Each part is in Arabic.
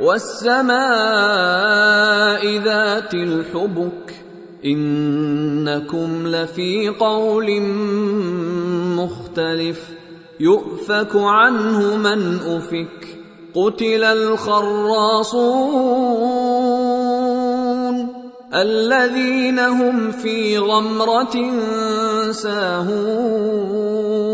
والسماء ذات الحبك إنكم لفي قول مختلف يؤفك عنه من أفك قتل الخراصون الذين هم في غمرة ساهون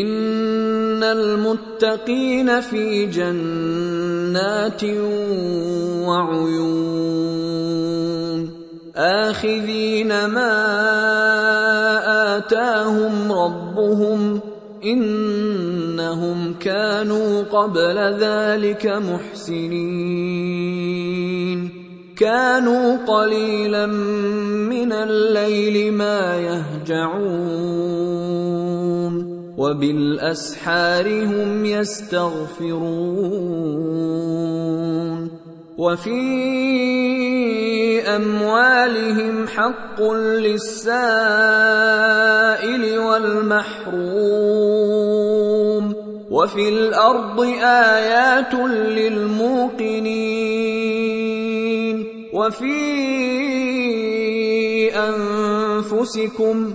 إن المتقين في جنات وعيون آخذين ما آتاهم ربهم إنهم كانوا قبل ذلك محسنين كانوا قليلا من الليل ما يهجعون وبالأسحار هم يستغفرون وفي أموالهم حق للسائل والمحروم وفي الأرض آيات للموقنين وفي أنفسكم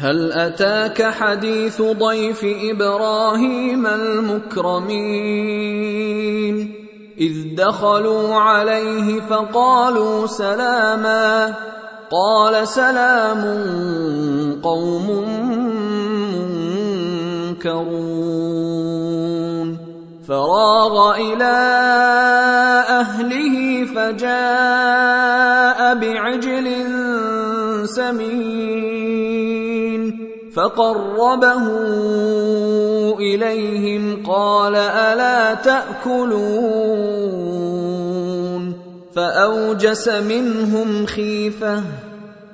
هل أتاك حديث ضيف إبراهيم المكرمين؟ إذ دخلوا عليه فقالوا سلاما. قال سلام قوم منكرون. فراغ إلى أهله فجاء بعجل سمين فقربه إليهم قال ألا تأكلون فأوجس منهم خيفة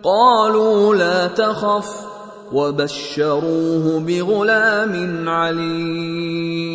قالوا لا تخف وبشروه بغلام عليم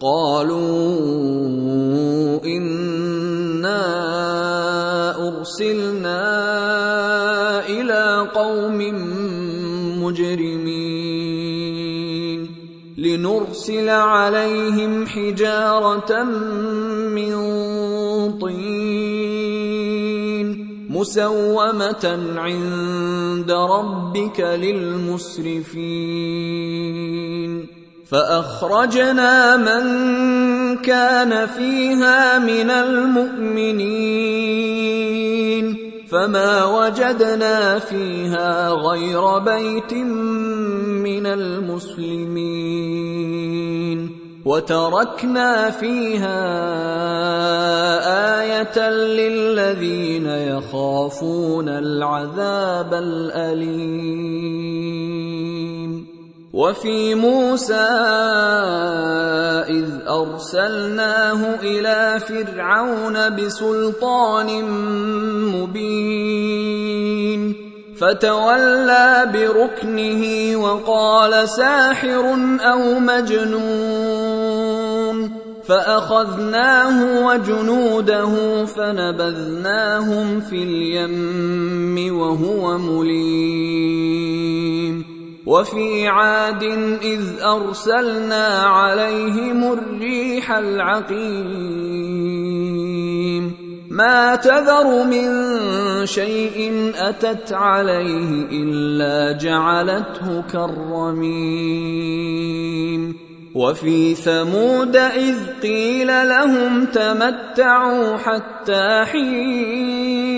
قالوا انا ارسلنا إلى قوم مجرمين لنرسل عليهم حجاره من طين مسومه عند ربك للمسرفين فأخرجنا من كان فيها من المؤمنين فما وجدنا فيها غير بيت من المسلمين وتركنا فيها آية للذين يخافون العذاب الأليم وفي موسى إذ أرسلناه إلى فرعون بسلطان مبين فتولى بركنه وقال ساحر أو مجنون فأخذناه وجنوده فنبذناهم في اليم وهو مليم. وفي عاد إذ أرسلنا عليهم الريح العقيم. ما تذر من شيء أتت عليه إلا جعلته كالرميم. وفي ثمود إذ قيل لهم تمتعوا حتى حين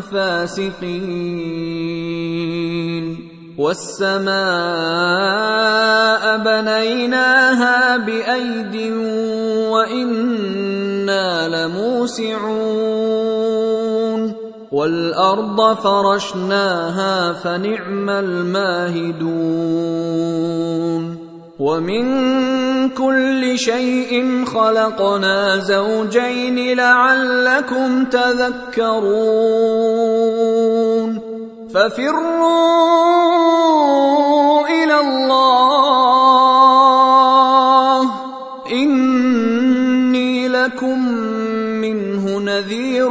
فاسقين والسماء بنيناها بأيد وإنا لموسعون. والأرض فرشناها فنعم الماهدون. ومن كل شيء خلقنا زوجين لعلكم تذكرون ففروا إلى الله اني لكم منه نذير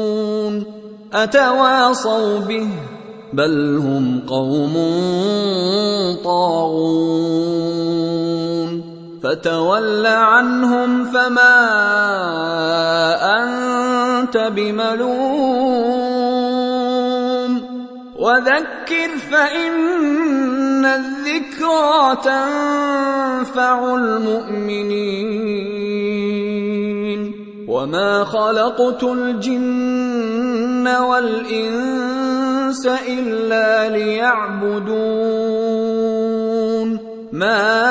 أتواصوا به بل هم قوم طاغون فتول عنهم فما أنت بملوم وذكر فإن الذكرى تنفع المؤمنين وما خلقت الجن والانس الا ليعبدون ما